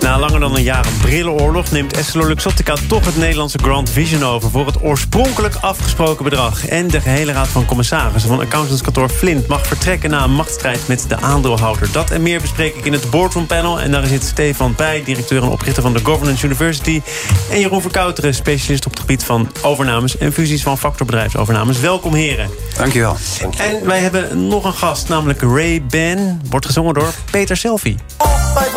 Na langer dan een jaar een brillenoorlog neemt EssilorLuxottica toch het Nederlandse Grand Vision over voor het oorspronkelijk afgesproken bedrag. En de gehele raad van commissarissen van accountantskantoor Flint mag vertrekken na een machtsstrijd met de aandeelhouder. Dat en meer bespreek ik in het Boardroom Panel. En daar zit Stefan Pij, directeur en oprichter van de Governance University. En Jeroen Verkouteren, specialist op het gebied van overnames en fusies van factorbedrijfsovernames. Welkom heren. Dankjewel. En wij hebben nog een gast, namelijk Ray Ben. Wordt gezongen door Peter Selfie. Op bij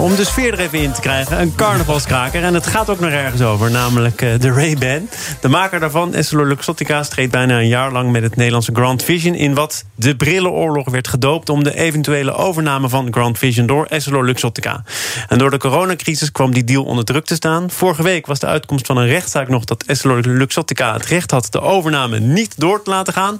om de sfeer er even in te krijgen, een carnavalskraker. En het gaat ook nog ergens over, namelijk eh, de Ray-Ban. De maker daarvan, EssilorLuxottica, streed bijna een jaar lang... met het Nederlandse Grand Vision in wat de brillenoorlog werd gedoopt... om de eventuele overname van Grand Vision door EssilorLuxottica. En door de coronacrisis kwam die deal onder druk te staan. Vorige week was de uitkomst van een rechtszaak nog... dat EssilorLuxottica het recht had de overname niet door te laten gaan...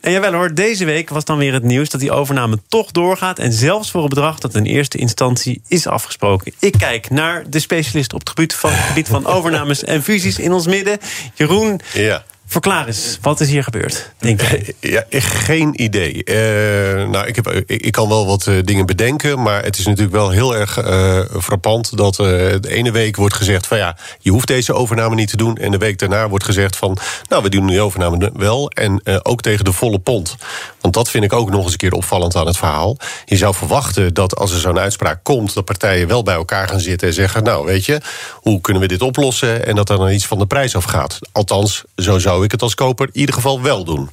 En jawel hoor, deze week was dan weer het nieuws dat die overname toch doorgaat. En zelfs voor een bedrag dat in eerste instantie is afgesproken. Ik kijk naar de specialist op het gebied van, gebied van overnames en fusies in ons midden. Jeroen, Ja. Verklaar eens, wat is hier gebeurd? Denk. Ja, geen idee. Eh, nou, ik, heb, ik, kan wel wat eh, dingen bedenken, maar het is natuurlijk wel heel erg eh, frappant dat de ene week wordt gezegd van ja, je hoeft deze overname niet te doen. En de week daarna wordt gezegd van nou, we doen die overname wel. En ook tegen de volle pond. Want dat vind ik ook nog eens een keer opvallend aan het verhaal. Je zou verwachten dat als er zo'n uitspraak komt, dat partijen wel bij elkaar gaan zitten en zeggen: Nou, weet je, hoe kunnen we dit oplossen? En dat er dan iets van de prijs afgaat. Althans, zo zou ik het als koper in ieder geval wel doen.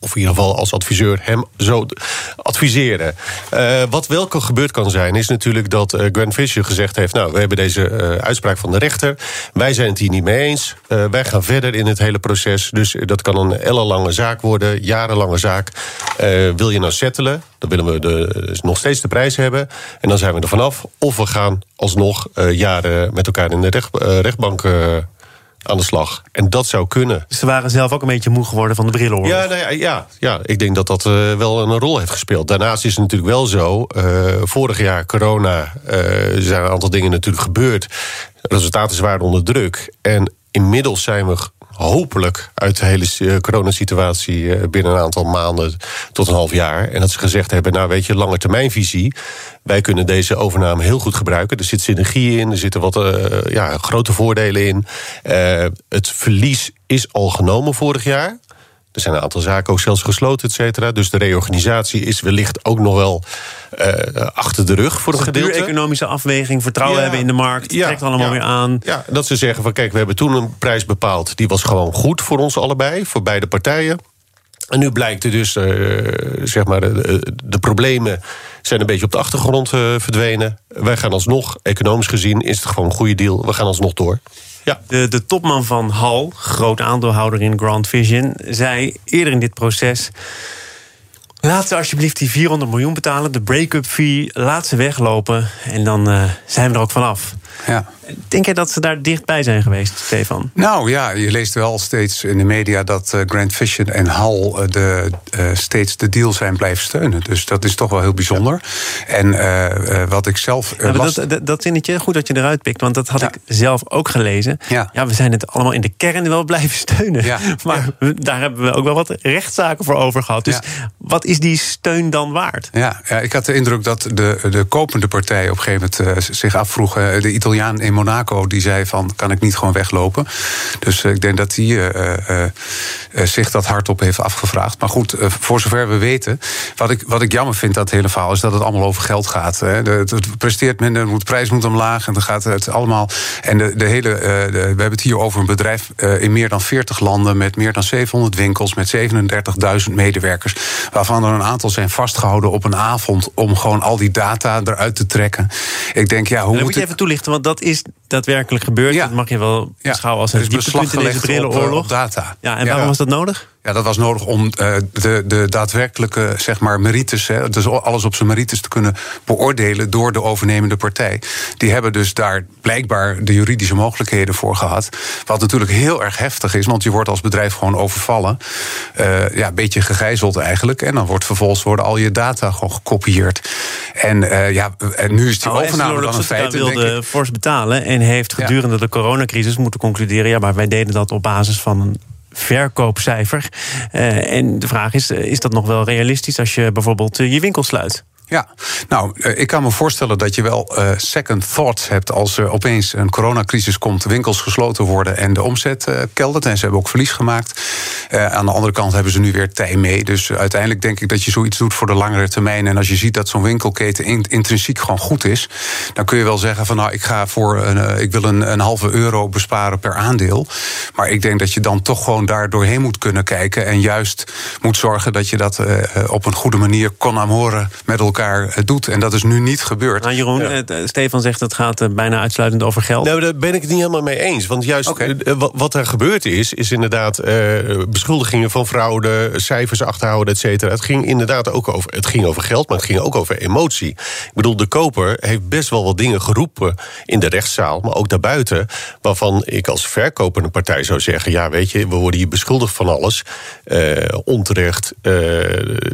Of in ieder geval als adviseur hem zo adviseren. Eh, wat wel kan- gebeurd kan zijn, is natuurlijk dat eh, Grant Fisher gezegd heeft: Nou, we hebben deze eh, uitspraak van de rechter. Wij zijn het hier niet mee eens. Wij gaan verder in het hele proces. Dus dat kan een ellenlange zaak worden, jarenlange zaak. Wil je nou settelen? Dan willen we de, nog steeds de prijs hebben. En dan zijn we er vanaf. Of we gaan alsnog jaren met elkaar in de recht, rechtbank. Aan de slag. En dat zou kunnen. Dus ze waren zelf ook een beetje moe geworden van de brillenoorlog. Ja, nou ja, ja, ja, ik denk dat dat eh, wel een rol heeft gespeeld. Daarnaast is het natuurlijk wel zo. eh, vorig jaar corona eh, zijn een aantal dingen natuurlijk gebeurd. Resultaten waren onder druk. En inmiddels zijn we hopelijk uit de hele eh, coronasituatie eh, binnen een aantal maanden tot een half jaar. En dat ze gezegd hebben, nou weet je, lange termijnvisie. Wij kunnen deze overname heel goed gebruiken. Er zit synergie in, er zitten wat eh, ja, grote voordelen in. Het verlies is al genomen vorig jaar. Er zijn een aantal zaken ook zelfs gesloten, et cetera. Dus de reorganisatie is wellicht ook nog wel eh, achter de rug voor een Puur gedeelte. economische afweging, vertrouwen Ja. hebben in de markt. Ja, trekt allemaal ja. weer aan. Ja, dat ze zeggen van kijk, we hebben toen een prijs bepaald. Die was gewoon goed voor ons allebei, voor beide partijen. En nu blijkt er dus, eh, zeg maar, de, de problemen zijn een beetje op de achtergrond eh, verdwenen. Wij gaan alsnog, economisch gezien, is het gewoon een goede deal. We gaan alsnog door. Ja. De, de topman van Hal, groot aandeelhouder in Grand Vision, zei eerder in dit proces. Laat ze alsjeblieft die 400 miljoen betalen, de break-up fee. Laat ze weglopen en dan eh, zijn we er ook vanaf. Ja. Denk jij dat ze daar dichtbij zijn geweest, Stefan? Nou ja, je leest wel steeds in de media dat eh, Grand Vision en Hal eh, de, eh, steeds de deal zijn blijven steunen. Dus dat is toch wel heel bijzonder. En wat ik zelf. Ja, dat, dat, dat zinnetje, goed dat je eruit pikt, want dat had Ja. ik zelf ook gelezen. Ja. we zijn het allemaal in de kern wel blijven steunen. Ja. Maar daar hebben we ook wel wat rechtszaken voor over gehad. Dus Ja. wat is die steun dan waard? Ja, ja, ik had de indruk dat de, de kopende partij op een gegeven moment zich afvroeg. de Italiaan in Monaco die zei van kan ik niet gewoon weglopen. Dus eh, ik denk dat hij eh, eh, zich dat hardop heeft afgevraagd. Maar goed, voor zover we weten. Wat ik, wat ik jammer vind het hele verhaal is dat het allemaal over geld gaat. Hè. De, het, het presteert minder, de prijs moet omlaag en dan gaat het allemaal. En de, de hele, de- we hebben het hier over een bedrijf in meer dan 40 landen met meer dan 700 winkels met 37.000 medewerkers, waarvan er een aantal zijn vastgehouden op een avond om gewoon al die data eruit te trekken. Ik denk, ja, hoe En dan moet je het- even toelichten, want dat is daadwerkelijk gebeurd. Ja. Dat mag je wel beschouwen als een dieptepunt in deze op, eh, op data. Ja, en waarom was dat nodig? Ja, dat was nodig om eh, de, de daadwerkelijke zeg maar, merites, hè, dus alles op zijn merites te kunnen beoordelen door de overnemende partij. Die hebben dus daar blijkbaar de juridische mogelijkheden voor gehad. Wat natuurlijk heel erg heftig is, want je wordt als bedrijf gewoon overvallen. Eh, ja, een beetje gegijzeld eigenlijk. En dan wordt vervolgens worden al je data gewoon gekopieerd. En, eh, ja, en nu is die Nou, overname dan een feit. denk wilde ik. fors betalen en heeft Ja. gedurende de coronacrisis moeten concluderen... ja, maar wij deden dat op basis van een verkoopcijfer. Eh, en de vraag is, eh, is dat nog wel realistisch als je bijvoorbeeld eh, je winkel sluit? Ja, nou, eh, ik kan me voorstellen dat je wel eh, second thoughts hebt als er opeens een coronacrisis komt, winkels gesloten worden en de omzet eh, keldert. En ze hebben ook verlies gemaakt. Aan de andere kant hebben ze nu weer tij mee. Dus uiteindelijk denk ik dat je zoiets doet voor de langere termijn. En als je ziet dat zo'n winkelketen in- intrinsiek gewoon goed is, dan kun je wel zeggen van nou, ik ga voor een, ik wil een, halve euro besparen per aandeel. Maar ik denk dat je dan toch gewoon daar doorheen moet kunnen kijken. En juist moet zorgen dat je dat op een goede manier con amore met elkaar eh, doet. En dat is nu niet gebeurd. Nou, Jeroen, Ja. eh, Stefan zegt het gaat eh, bijna uitsluitend over geld. Nou, daar ben ik het niet helemaal mee eens. Want juist wat, er gebeurd is, is inderdaad eh, beschuldigingen van fraude, cijfers achterhouden, et cetera. Het ging inderdaad ook over, het ging over geld, maar het ging ook over emotie. Ik bedoel, de koper heeft best wel wat dingen geroepen in de rechtszaal, maar ook daarbuiten, waarvan ik als verkopende partij zou zeggen: ja, weet je, we worden hier beschuldigd van alles, eh, onterecht. eh,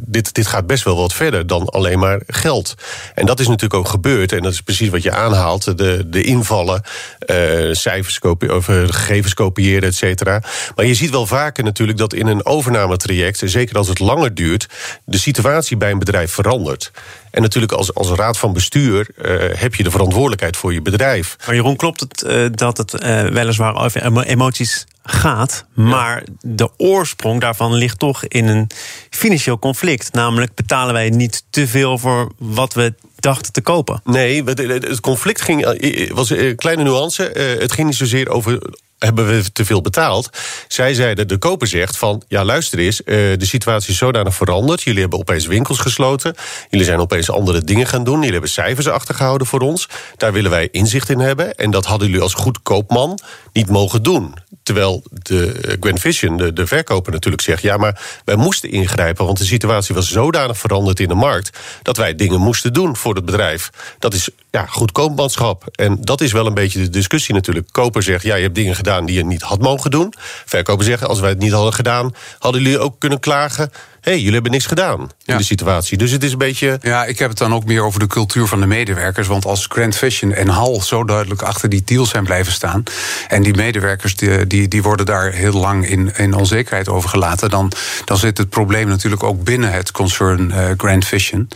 dit, dit gaat best wel wat verder dan alleen maar geld. En dat is natuurlijk ook gebeurd, en dat is precies wat je aanhaalt: de, de invallen, eh, cijfers kopiëren, of eh, gegevens kopiëren, et cetera. Maar je ziet wel vaker natuurlijk dat in een overnametraject, zeker als het langer duurt, de situatie bij een bedrijf verandert. En natuurlijk als, als raad van bestuur eh, heb je de verantwoordelijkheid voor je bedrijf. Maar Jeroen, klopt het dat het eh, weliswaar over emo- emoties gaat... maar de oorsprong daarvan ligt toch in een financieel conflict. Namelijk betalen wij niet te veel voor wat we dachten te kopen. Nee, het- conflict ging, eh, was een kleine nuance. Eh, Het ging niet zozeer over. Hebben we te veel betaald? Zij zeiden, de koper zegt van... ja, luister eens, eh, de situatie is zodanig veranderd. Jullie hebben opeens winkels gesloten. Jullie zijn opeens andere dingen gaan doen. Jullie hebben cijfers achtergehouden voor ons. Daar willen wij inzicht in hebben. En dat hadden jullie als goed koopman niet mogen doen. Terwijl de eh, Gwen Vision, de, de verkoper, natuurlijk zegt... ja, maar wij moesten ingrijpen, want de situatie was zodanig veranderd in de markt... dat wij dingen moesten doen voor het bedrijf. Dat is ja, goed koopmanschap. En dat is wel een beetje de discussie natuurlijk. Koper zegt, ja, je hebt dingen gedaan die je niet had mogen doen. Verkoper zegt, als wij het niet hadden gedaan... hadden jullie ook kunnen klagen... hé, hey, jullie hebben niks gedaan in de situatie. Dus het is een beetje... Ja, ik heb het dan ook meer over de cultuur van de medewerkers. Want als Grand Vision en Hal zo duidelijk achter die deal zijn blijven staan. en die medewerkers die, die, die worden daar heel lang in, in onzekerheid over gelaten. Dan, dan zit het probleem natuurlijk ook binnen het concern eh, Grand Vision.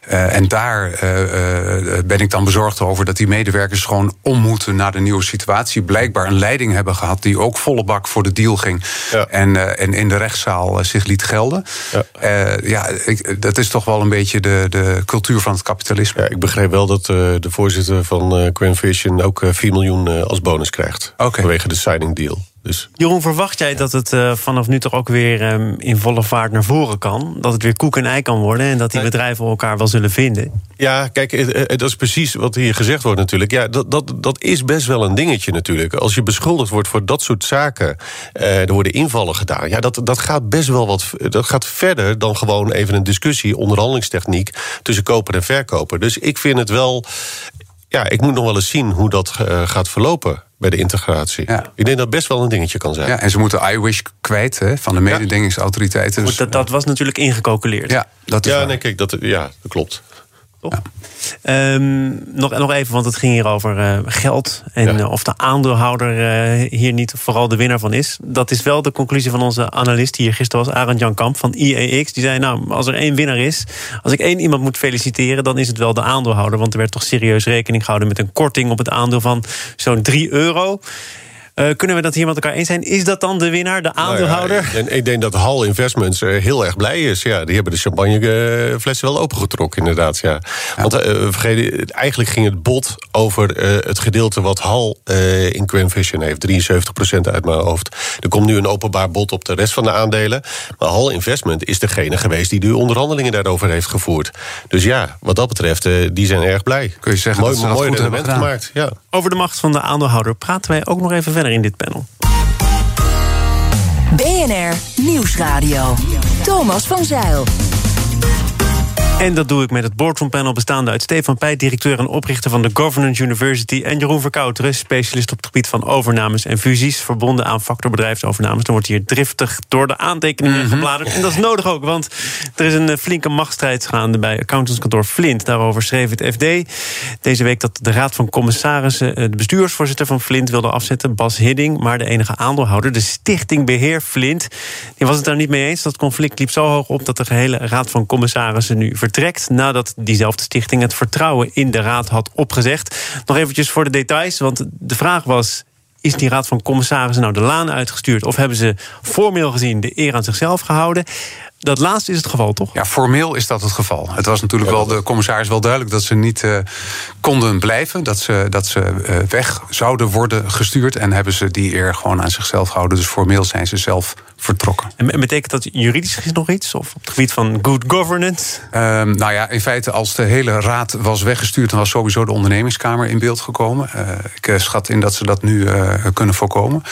Eh, en daar eh, ben ik dan bezorgd over dat die medewerkers gewoon om moeten naar de nieuwe situatie. Blijkbaar een leiding hebben gehad die ook volle bak voor de deal ging. Ja. En, en in de rechtszaal zich liet gelden. Ja. Eh, ja, ik, dat is toch wel een beetje de, de cultuur van het kapitalisme. Ja, ik begreep wel dat eh, de voorzitter van eh Grand Vision... ook eh, 4 miljoen als bonus krijgt. Vanwege de signing deal. Dus Jeroen, verwacht jij dat het eh, vanaf nu toch ook weer ehm, in volle vaart naar voren kan? Dat het weer koek en ei kan worden en dat die bedrijven elkaar wel zullen vinden? Ja, kijk, eh, eh, dat is precies wat hier gezegd wordt natuurlijk. Ja, dat, dat, dat is best wel een dingetje natuurlijk. Als je beschuldigd wordt voor dat soort zaken... eh, er worden invallen gedaan. Ja, dat, dat gaat best wel wat... Dat gaat verder dan gewoon even een discussie... onderhandelingstechniek tussen koper en verkoper. Dus ik vind het wel... Ja, ik moet nog wel eens zien hoe dat eh, gaat verlopen bij de integratie. Ja. Ik denk dat best wel een dingetje kan zijn. Ja, en ze moeten iWish kwijt hè, van de mededingingsautoriteiten. Dus, dat, dat was natuurlijk ingecalculeerd. ja, dat is Ja, waar. nee, kijk, dat, ja, dat klopt. Toch? Ehm, nog, nog even, want het ging hier over eh, geld. En Ja. eh, of de aandeelhouder eh, hier niet vooral de winnaar van is. Dat is wel de conclusie van onze analist die hier gisteren was, Arend Jan Kamp van IEX. Die zei, nou, als er één winnaar is, als ik één iemand moet feliciteren, dan is het wel de aandeelhouder. Want er werd toch serieus rekening gehouden met een korting op het aandeel van zo'n 3 euro. Eh, kunnen we dat hier met elkaar eens zijn? Is dat dan de winnaar, de aandeelhouder? Nou ja, en ik denk dat Hal Investments eh, heel erg blij is. Ja, die hebben de champagneflessen wel opengetrokken, inderdaad. Ja. Want eh, vergeet, eigenlijk ging het bod over eh, het gedeelte wat Hal eh, in Quinn Vision heeft. 73% uit mijn hoofd. Er komt nu een openbaar bod op de rest van de aandelen. Maar Hal Investment is degene geweest die de onderhandelingen daarover heeft gevoerd. Dus ja, wat dat betreft, eh, die zijn erg blij. Kun je zeggen mooi, dat ze dat mooi goed hebben gemaakt. Ja. Over de macht van de aandeelhouder praten wij ook nog even verder in dit panel. BNR Nieuwsradio. Thomas van Zeil. En dat doe ik met het boardroompanel bestaande uit Stefan Pijt, directeur en oprichter van de Governance University, en Jeroen Verkouteren, specialist op het gebied van overnames en fusies, verbonden aan factorbedrijfsovernames. Dan wordt hier driftig door de aantekeningen gebladerd. En dat is nodig ook, want er is een eh, flinke machtsstrijd gaande bij accountantskantoor Flint. Daarover schreef het FD deze week dat de Raad van Commissarissen eh, de bestuursvoorzitter van Flint wilde afzetten, Bas Hidding, maar de enige aandeelhouder, de Stichting Beheer Flint, die was het daar niet mee eens. Dat conflict liep zo hoog op dat de gehele Raad van Commissarissen nu vertrekt nadat diezelfde stichting het vertrouwen in de raad had opgezegd. Nog eventjes voor de details, want de vraag was is die raad van commissarissen nou de laan uitgestuurd of hebben ze formeel gezien de eer aan zichzelf gehouden? Dat laatste is het geval, toch? Ja, formeel is dat het geval. Het was natuurlijk wel de commissaris wel duidelijk dat ze niet uh, konden blijven. Dat ze, dat ze uh, weg zouden worden gestuurd. En hebben ze die eer gewoon aan zichzelf gehouden. Dus formeel zijn ze zelf vertrokken. En betekent dat juridisch gezien nog iets? Of op het gebied van good governance? Um, nou ja, in feite, als de hele raad was weggestuurd, dan was sowieso de ondernemingskamer in beeld gekomen. Uh, ik schat in dat ze dat nu kunnen voorkomen.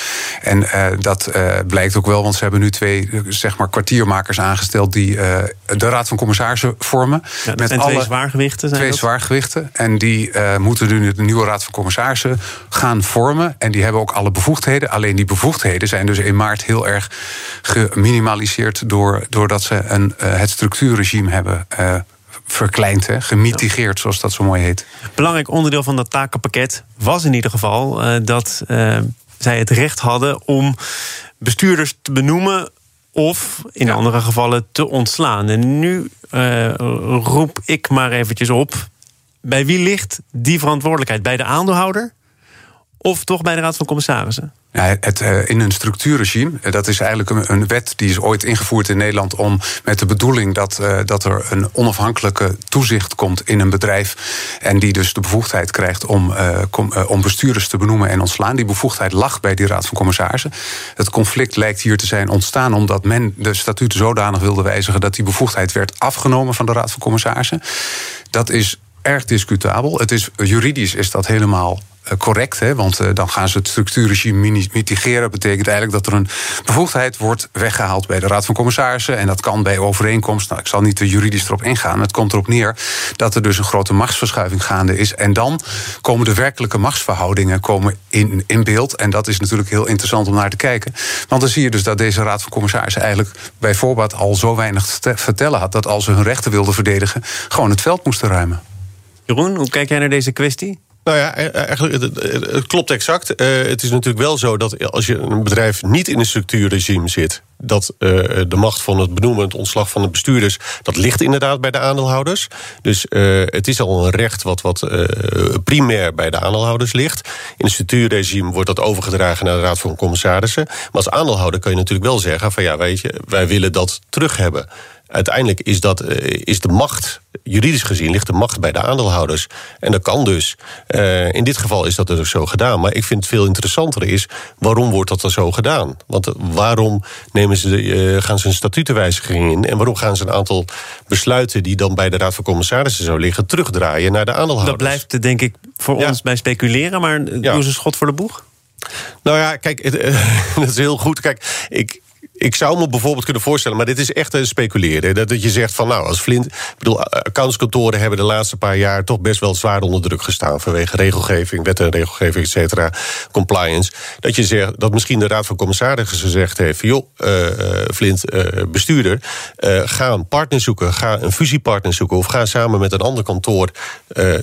En dat blijkt ook wel, want ze hebben nu twee zeg maar, kwartiermakers aangesteld die de Raad van Commissarissen vormen. Ja, met twee alle zwaargewichten zijn Twee dat? zwaargewichten. En die moeten nu de nieuwe Raad van Commissarissen gaan vormen. En die hebben ook alle bevoegdheden. Alleen die bevoegdheden zijn dus in maart heel erg geminimaliseerd... Door, doordat ze een, uh, het structuurregime hebben verkleind, hè, gemitigeerd, zoals dat zo mooi heet. Belangrijk onderdeel van dat takenpakket was in ieder geval dat zij het recht hadden om bestuurders te benoemen of in ja. andere gevallen te ontslaan. En nu uh, roep ik maar eventjes op. Bij wie ligt die verantwoordelijkheid? Bij de aandeelhouder? Of toch bij de Raad van Commissarissen? Ja, het, uh, in een structuurregime, dat is eigenlijk een, wet die is ooit ingevoerd in Nederland om met de bedoeling dat, uh, dat er een onafhankelijke toezicht komt in een bedrijf en die dus de bevoegdheid krijgt om, uh, om bestuurders te benoemen en ontslaan. Die bevoegdheid lag bij die Raad van Commissarissen. Het conflict lijkt hier te zijn ontstaan omdat men de statuten zodanig wilde wijzigen dat die bevoegdheid werd afgenomen van de Raad van Commissarissen. Dat is erg discutabel. Het is, juridisch is dat helemaal correct. Hè? Want uh, dan gaan ze het structuurregime mitigeren. Dat betekent eigenlijk dat er een bevoegdheid wordt weggehaald bij de Raad van Commissarissen. En dat kan bij overeenkomst. Nou, ik zal niet juridisch erop ingaan. Het komt erop neer dat er dus een grote machtsverschuiving gaande is. En dan komen de werkelijke machtsverhoudingen komen in, in beeld. En dat is natuurlijk heel interessant om naar te kijken. Want dan zie je dus dat deze Raad van Commissarissen eigenlijk bij voorbaat al zo weinig te vertellen had. dat als ze hun rechten wilden verdedigen, gewoon het veld moesten ruimen. Jeroen, hoe kijk jij naar deze kwestie? Nou ja, eigenlijk, het, het klopt exact. Uh, het is natuurlijk wel zo dat als je een bedrijf niet in een structuurregime zit, dat uh, de macht van het benoemen, het ontslag van de bestuurders, dat ligt inderdaad bij de aandeelhouders. Dus uh, het is al een recht wat, wat primair bij de aandeelhouders ligt. In een structuurregime wordt dat overgedragen naar de Raad van Commissarissen. Maar als aandeelhouder kun je natuurlijk wel zeggen: van ja, weet je, wij willen dat terug hebben uiteindelijk is, dat, is de macht, juridisch gezien, ligt de macht bij de aandeelhouders. En dat kan dus. Uh, in dit geval is dat dus zo gedaan. Maar ik vind het veel interessanter is, waarom wordt dat dan zo gedaan? Want waarom nemen ze, uh, gaan ze een statutenwijziging in? En waarom gaan ze een aantal besluiten die dan bij de Raad van Commissarissen zou liggen, terugdraaien naar de aandeelhouders? Dat blijft denk ik voor ja. ons bij speculeren, maar ja. doen ze schot voor de boeg? Nou ja, kijk, het, dat is heel goed. Kijk, ik, ik zou me bijvoorbeeld kunnen voorstellen, maar dit is echt een speculeren. Dat, dat je zegt van nou, als Flint. Ik bedoel, accountskantoren hebben de laatste paar jaar toch best wel zwaar onder druk gestaan. vanwege regelgeving, wet en regelgeving, et cetera, compliance. Dat je zegt dat misschien de Raad van Commissarissen gezegd heeft: joh, uh, Flint, bestuurder, ga een partner zoeken, ga een fusiepartner zoeken. of ga samen met een ander kantoor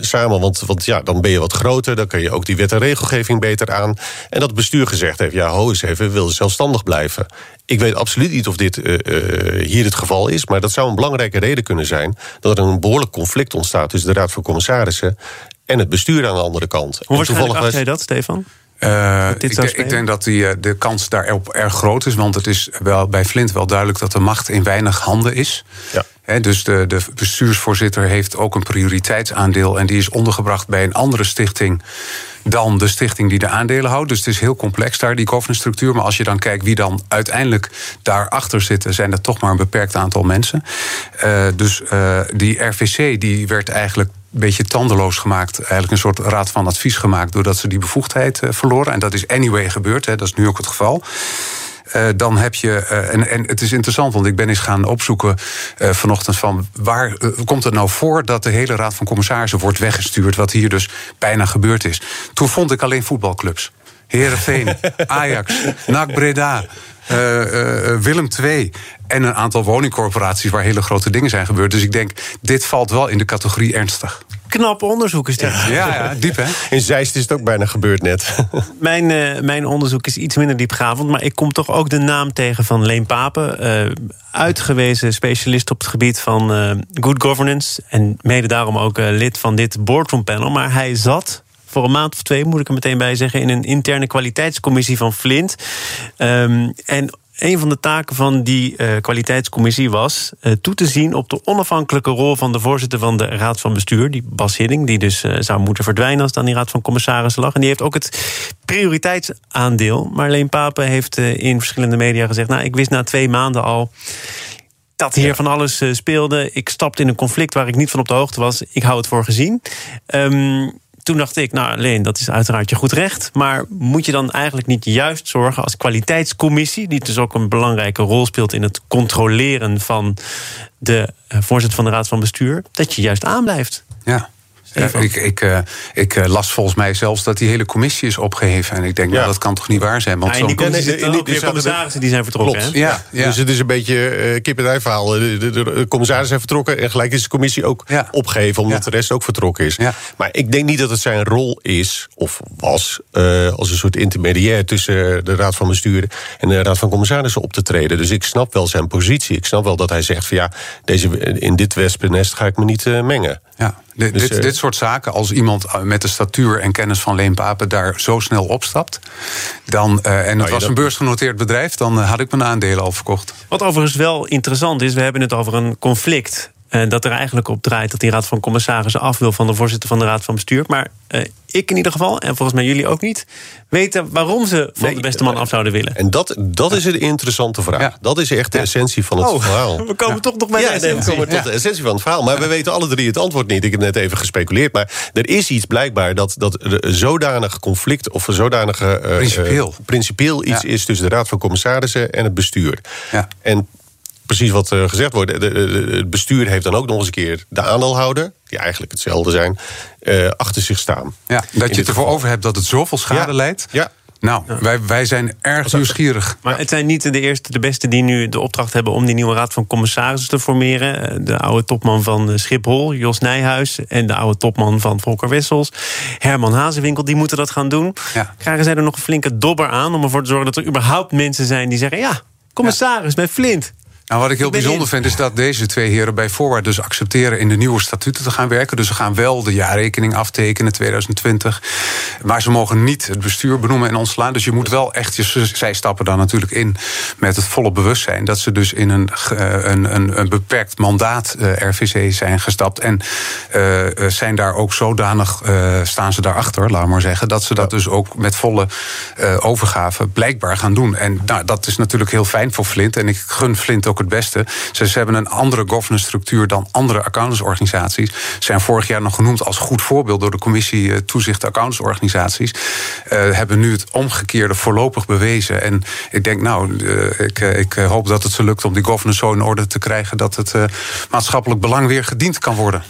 samen. Want, want ja, dan ben je wat groter, dan kun je ook die wet en regelgeving beter aan. En dat het bestuur gezegd heeft: ja, ho eens even, we willen zelfstandig blijven. Ik weet absoluut niet of dit uh, uh, hier het geval is, maar dat zou een belangrijke reden kunnen zijn dat er een behoorlijk conflict ontstaat tussen de Raad van Commissarissen en het bestuur aan de andere kant. Hoe waarschijnlijk acht jij dat, Stefan? Uh, ik, ik, denk dat die, de kans daarop erg groot is. Want het is wel bij Flint wel duidelijk dat de macht in weinig handen is. Ja. He, dus de, de bestuursvoorzitter heeft ook een prioriteitsaandeel. En die is ondergebracht bij een andere stichting dan de stichting die de aandelen houdt. Dus het is heel complex daar, die governance structuur. Maar als je dan kijkt wie dan uiteindelijk daarachter zitten... zijn dat toch maar een beperkt aantal mensen. Uh, dus uh, die RVC die werd eigenlijk een beetje tandeloos gemaakt. Eigenlijk een soort raad van advies gemaakt... doordat ze die bevoegdheid uh, verloren. En dat is anyway gebeurd, hè, dat is nu ook het geval. Eh, dan heb je. eh, en, en het is interessant, want ik ben eens gaan opzoeken eh, vanochtend van waar komt het nou voor dat de hele Raad van Commissarissen wordt weggestuurd, wat hier dus bijna gebeurd is. Toen vond ik alleen voetbalclubs. Herenveen, Ajax, NAC Breda. Willem II en een aantal woningcorporaties waar hele grote dingen zijn gebeurd. Dus ik denk, dit valt wel in de categorie ernstig. Knap onderzoek is dit. Ja, ja diep hè? In Zeist is het ook bijna gebeurd net. Mijn, eh, mijn onderzoek is iets minder diepgravend, maar ik kom toch ook de naam tegen van Leen Papen. eh, uitgewezen specialist op het gebied van eh, good governance. En mede daarom ook eh, lid van dit boardroom panel. Maar hij zat voor een maand of twee, moet ik er meteen bij zeggen, in een interne kwaliteitscommissie van Flint. Ehm, en een van de taken van die eh, kwaliteitscommissie was eh, toe te zien op de onafhankelijke rol van de voorzitter van de Raad van Bestuur, die Bas Hidding, die dus eh, zou moeten verdwijnen als aan die Raad van Commissarissen lag. En die heeft ook het prioriteitsaandeel. Marleen Papen heeft in verschillende media gezegd: Nou, ik wist na twee maanden al dat hier van alles speelde. Ik stapte in een conflict waar ik niet van op de hoogte was. Ik hou het voor gezien. Ehm, toen dacht ik, nou Leen, dat is uiteraard je goed recht. Maar moet je dan eigenlijk niet juist zorgen als kwaliteitscommissie... die dus ook een belangrijke rol speelt in het controleren van de eh, voorzitter van de Raad van Bestuur... dat je juist aanblijft? Ja. Ik ik, eh, ik eh, las volgens mij zelfs dat die hele commissie is opgeheven. En ik denk, Ja. nou, dat kan toch niet waar zijn? Want Ja, in die zo'n- commissie in ook die- commissarissen die zijn vertrokken. Klopt. hè? ja, ja. Dus het is een beetje eh kip en ei verhaal. De, de, de, de commissaris zijn vertrokken en gelijk is de commissie ook Ja. opgegeven... omdat Ja. de rest ook vertrokken is. Ja. Maar ik denk niet dat het zijn rol is, of was... eh, als een soort intermediair tussen de Raad van Bestuur... en de Raad van Commissarissen op te treden. Dus ik snap wel zijn positie. Ik snap wel dat hij zegt van ja, deze, in dit wespennest ga ik me niet eh, mengen. Ja, dit, Dus, dit, eh, dit soort zaken, als iemand eh, met de statuur en kennis van Leen Papen daar zo snel opstapt, dan, eh, en het Nou was dat- een beursgenoteerd bedrijf, dan had ik mijn aandelen al verkocht. Wat overigens wel interessant is, we hebben het over een conflict. Eh, dat er eigenlijk op draait dat die Raad van Commissarissen af wil van de voorzitter van de Raad van Bestuur. Maar eh, ik in ieder geval, en volgens mij jullie ook niet, weten waarom ze van Nee, de beste man af zouden willen. En dat, dat is een interessante vraag. Ja. Dat is echt de Ja. essentie van het Oh, verhaal. we komen toch nog bij Ja, de we essentie. komen tot de essentie van het verhaal. Maar we weten alle drie het antwoord niet. Ik heb net even gespeculeerd. Maar er is iets blijkbaar dat, dat er zodanig conflict... of een zodanige... eh, Principieel. eh, principieel iets Ja. is tussen de Raad van Commissarissen en het bestuur. Ja. En precies wat eh, gezegd wordt... de- de- de- het bestuur heeft dan ook nog eens een keer de aandeelhouder... die eigenlijk hetzelfde zijn, eh, achter zich staan. Ja, dat je het ervoor geval. over hebt dat het zoveel schade Ja. leidt. Ja. Nou, wij, wij zijn erg nieuwsgierig. Maar het zijn niet de eerste, de beste die nu de opdracht hebben om die nieuwe raad van commissarissen te formeren. Eh, De oude topman van Schiphol, Jos Nijhuis. En de oude topman van Volker Wessels, Herman Hazenwinkel, die moeten dat gaan doen. Ja. Krijgen zij er nog een flinke dobber aan om ervoor te zorgen dat er überhaupt mensen zijn die zeggen: ja, commissaris bij Flint. Nou, wat ik heel Ik bijzonder in. vind, is dat deze twee heren bij voorwaarde dus accepteren in de nieuwe statuten te gaan werken. Dus ze gaan wel de jaarrekening aftekenen 2020. Maar ze mogen niet het bestuur benoemen en ontslaan. Dus je moet wel echt, zij stappen dan natuurlijk in met het volle bewustzijn dat ze dus in een, eh, een, een, een beperkt mandaat eh, RVC zijn gestapt. En eh, zijn daar ook zodanig, eh, staan ze daarachter, laat maar zeggen, dat ze dat dus ook met volle overgave blijkbaar gaan doen. En nou, dat is natuurlijk heel fijn voor Flint. En ik gun Flint ook het beste. Ze, hebben een andere governance structuur dan andere accountantsorganisaties. Ze zijn vorig jaar nog genoemd als goed voorbeeld door de commissie eh, Toezicht Accountantsorganisaties. Eh, hebben nu het omgekeerde voorlopig bewezen. En ik denk, nou, eh, ik, ik hoop dat het ze lukt om die governance zo in orde te krijgen dat het maatschappelijk belang weer gediend kan worden.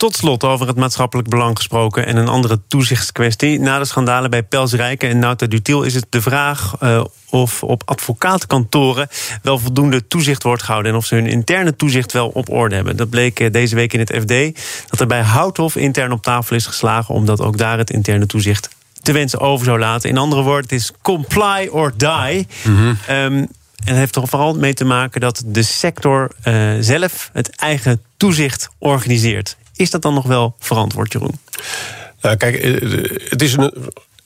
Tot slot over het maatschappelijk belang gesproken en een andere toezichtskwestie. Na de schandalen bij Pels Rijken en Nauta Dutil is het de vraag eh, of op advocatenkantoren wel voldoende toezicht wordt gehouden en of ze hun interne toezicht wel op orde hebben. Dat bleek eh, deze week in het FD dat er bij Houthof intern op tafel is geslagen omdat ook daar het interne toezicht te wensen over zou laten. In andere woorden, het is comply or die. Ehm, en het heeft er vooral mee te maken dat de sector eh, zelf het eigen toezicht organiseert. Is dat dan nog wel verantwoord, Jeroen? Nou, kijk, eh, het is, een,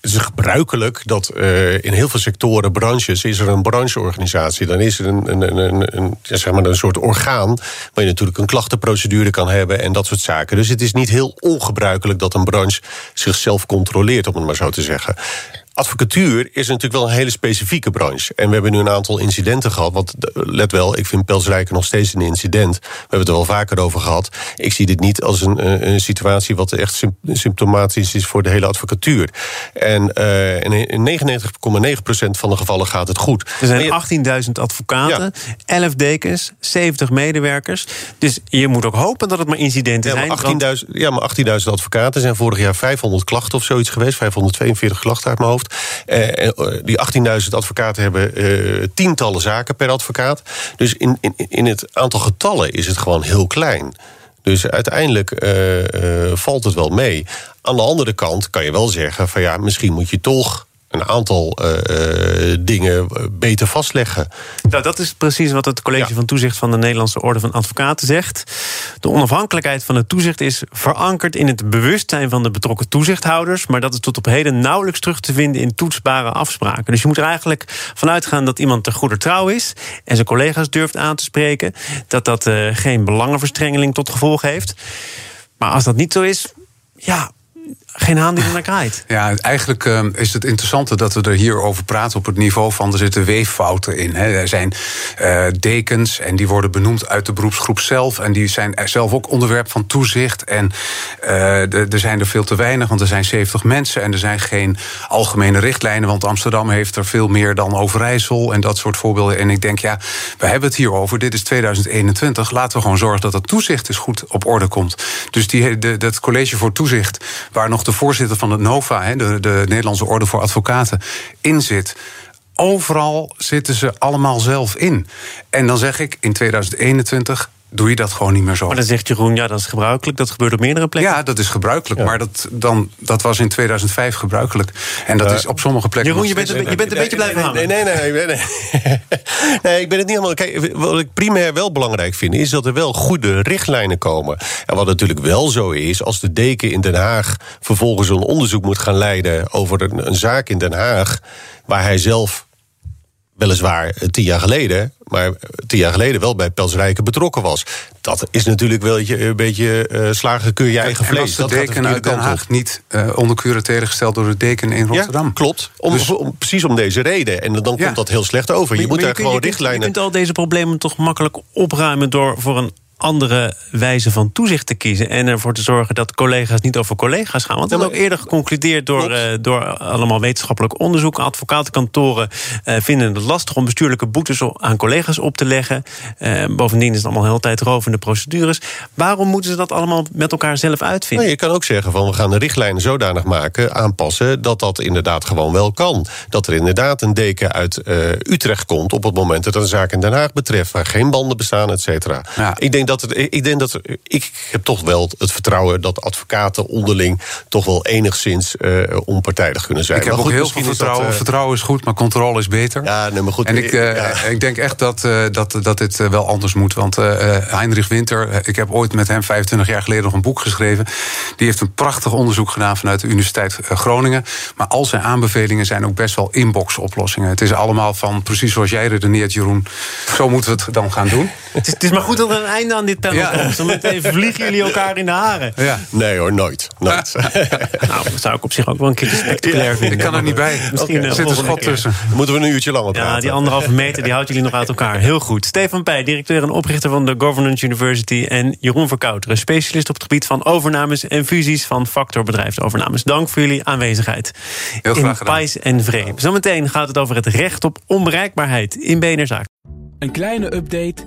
gebruikelijk dat eh, in heel veel sectoren, branches, is er een brancheorganisatie. Dan is er een, een, een, een, zeg maar een soort orgaan waar je natuurlijk een klachtenprocedure kan hebben en dat soort zaken. Dus het is niet heel ongebruikelijk dat een branche zichzelf controleert, om het maar zo te zeggen. Advocatuur is natuurlijk wel een hele specifieke branche. En we hebben nu een aantal incidenten gehad. Want eh, let wel, ik vind Pelsrijken nog steeds een incident. We hebben het er wel vaker over gehad. Ik zie dit niet als een, een, een situatie wat echt sym- symptomatisch is voor de hele advocatuur. En uh, in 99,9% van de gevallen gaat het goed. Er zijn 18.000 advocaten, ja. 11 dekens, 70 medewerkers. Dus je moet ook hopen dat het maar incidenten ja, maar zijn. 18.000 ja, maar 18.000 advocaten zijn vorig jaar 500 klachten of zoiets geweest. 542 klachten uit mijn hoofd. Uh, die 18.000 advocaten hebben uh, tientallen zaken per advocaat. Dus in, in, in het aantal getallen is het gewoon heel klein. Dus uiteindelijk valt het wel mee. Aan de andere kant kan je wel zeggen: van ja, misschien moet je toch een aantal uh, dingen beter vastleggen. Nou, dat is precies wat het college ja. van toezicht van de Nederlandse Orde van Advocaten zegt. De onafhankelijkheid van het toezicht is verankerd in het bewustzijn van de betrokken toezichthouders, maar dat is tot op heden nauwelijks terug te vinden in toetsbare afspraken. Dus je moet er eigenlijk vanuit gaan dat iemand ter goede trouw is en zijn collega's durft aan te spreken, dat dat uh, geen belangenverstrengeling tot gevolg heeft. Maar als dat niet zo is, ja, geen haan die er naar kraait. Ja, eigenlijk uh, is het interessante dat we er hier over praten op het niveau van er zitten weeffouten in. Hè. Er zijn uh, dekens en die worden benoemd uit de beroepsgroep zelf. En die zijn zelf ook onderwerp van toezicht. En uh, er zijn er veel te weinig, want er zijn 70 mensen en er zijn geen algemene richtlijnen. Want Amsterdam heeft er veel meer dan Overijssel en dat soort voorbeelden. En ik denk, ja, we hebben het hier over. Dit is 2021. Laten we gewoon zorgen dat het toezicht eens goed op orde komt. Dus die, de, dat college voor toezicht, waar nog de voorzitter van het NOVA, de, de Nederlandse Orde voor Advocaten, in zit. Overal zitten ze allemaal zelf in. En dan zeg ik in 2021 doe je dat gewoon niet meer zo. Maar dan zegt Jeroen, ja, dat is gebruikelijk. Dat gebeurt op meerdere plekken. Ja, dat is gebruikelijk. Ja. Maar dat, dan, dat was in 2005 gebruikelijk. En dat uh, is op sommige plekken... Jeroen, je bent, een, je bent een beetje blijven hangen. Nee, nee, nee. nee, nee. nee ik ben het niet helemaal... Kijk, wat ik primair wel belangrijk vind... is dat er wel goede richtlijnen komen. En wat natuurlijk wel zo is... als de deken in Den Haag vervolgens een onderzoek moet gaan leiden... over een, een zaak in Den Haag... waar hij zelf weliswaar tien jaar geleden, maar tien jaar geleden wel bij Pelsrijken betrokken was. Dat is natuurlijk wel een beetje uh, slagen keur je eigen vlees. Was de deken dat uit Den Haag niet uh, onder curatele gesteld door de deken in Rotterdam? Ja, klopt. Om, dus, om, precies om deze reden. En dan ja. komt dat heel slecht over. Je maar, moet maar daar je gewoon kunt, richtlijnen... Je kunt al deze problemen toch makkelijk opruimen door voor een andere wijze van toezicht te kiezen. En ervoor te zorgen dat collega's niet over collega's gaan. Want dat is ook eerder geconcludeerd door, uh, door allemaal wetenschappelijk onderzoek. Advocatenkantoren uh, vinden het lastig om bestuurlijke boetes aan collega's op te leggen. Uh, bovendien is het allemaal heel tijd rovende procedures. Waarom moeten ze dat allemaal met elkaar zelf uitvinden? Nou, je kan ook zeggen van we gaan de richtlijnen zodanig maken, aanpassen, dat dat inderdaad gewoon wel kan. Dat er inderdaad een deken uit Utrecht komt op het moment dat een zaak in Den Haag betreft, waar geen banden bestaan, et cetera. Ja. Ik denk dat het, ik denk dat ik heb toch wel het vertrouwen dat advocaten onderling toch wel enigszins uh, onpartijdig kunnen zijn. Ik heb maar ook goed, heel veel vertrouwen. Dat, uh, vertrouwen is goed, maar controle is beter. Ja, nee, maar goed. En ik, uh, ja. ik denk echt dat, dat, dat dit wel anders moet. Want Heinrich Winter, ik heb ooit met hem 25 jaar geleden nog een boek geschreven. Die heeft een prachtig onderzoek gedaan vanuit de Universiteit Groningen. Maar al zijn aanbevelingen zijn ook best wel inbox oplossingen. Het is allemaal van precies zoals jij redeneert, Jeroen. Zo moeten we het dan gaan doen. Het is, het is maar goed dat er een einde aan dit panel ja. komt. Meteen vliegen jullie elkaar in de haren. Ja. Nee hoor, nooit. nooit. nou, dat zou ik op zich ook wel een keer spectaculair ja, vinden. Ik kan er niet bij. Misschien okay. er zit een schot tussen. Dan moeten we een uurtje langer praten. Ja, die anderhalve meter die houdt jullie nog uit elkaar. Heel goed. Stefan Pij, directeur en oprichter van de Governance University. En Jeroen Verkouteren, specialist op het gebied van overnames en fusies van Factor bedrijfsovernames. Dank voor jullie aanwezigheid. Heel graag in Pijs en Vree. Zometeen gaat het over het recht op onbereikbaarheid in BNR-zaak. Een kleine update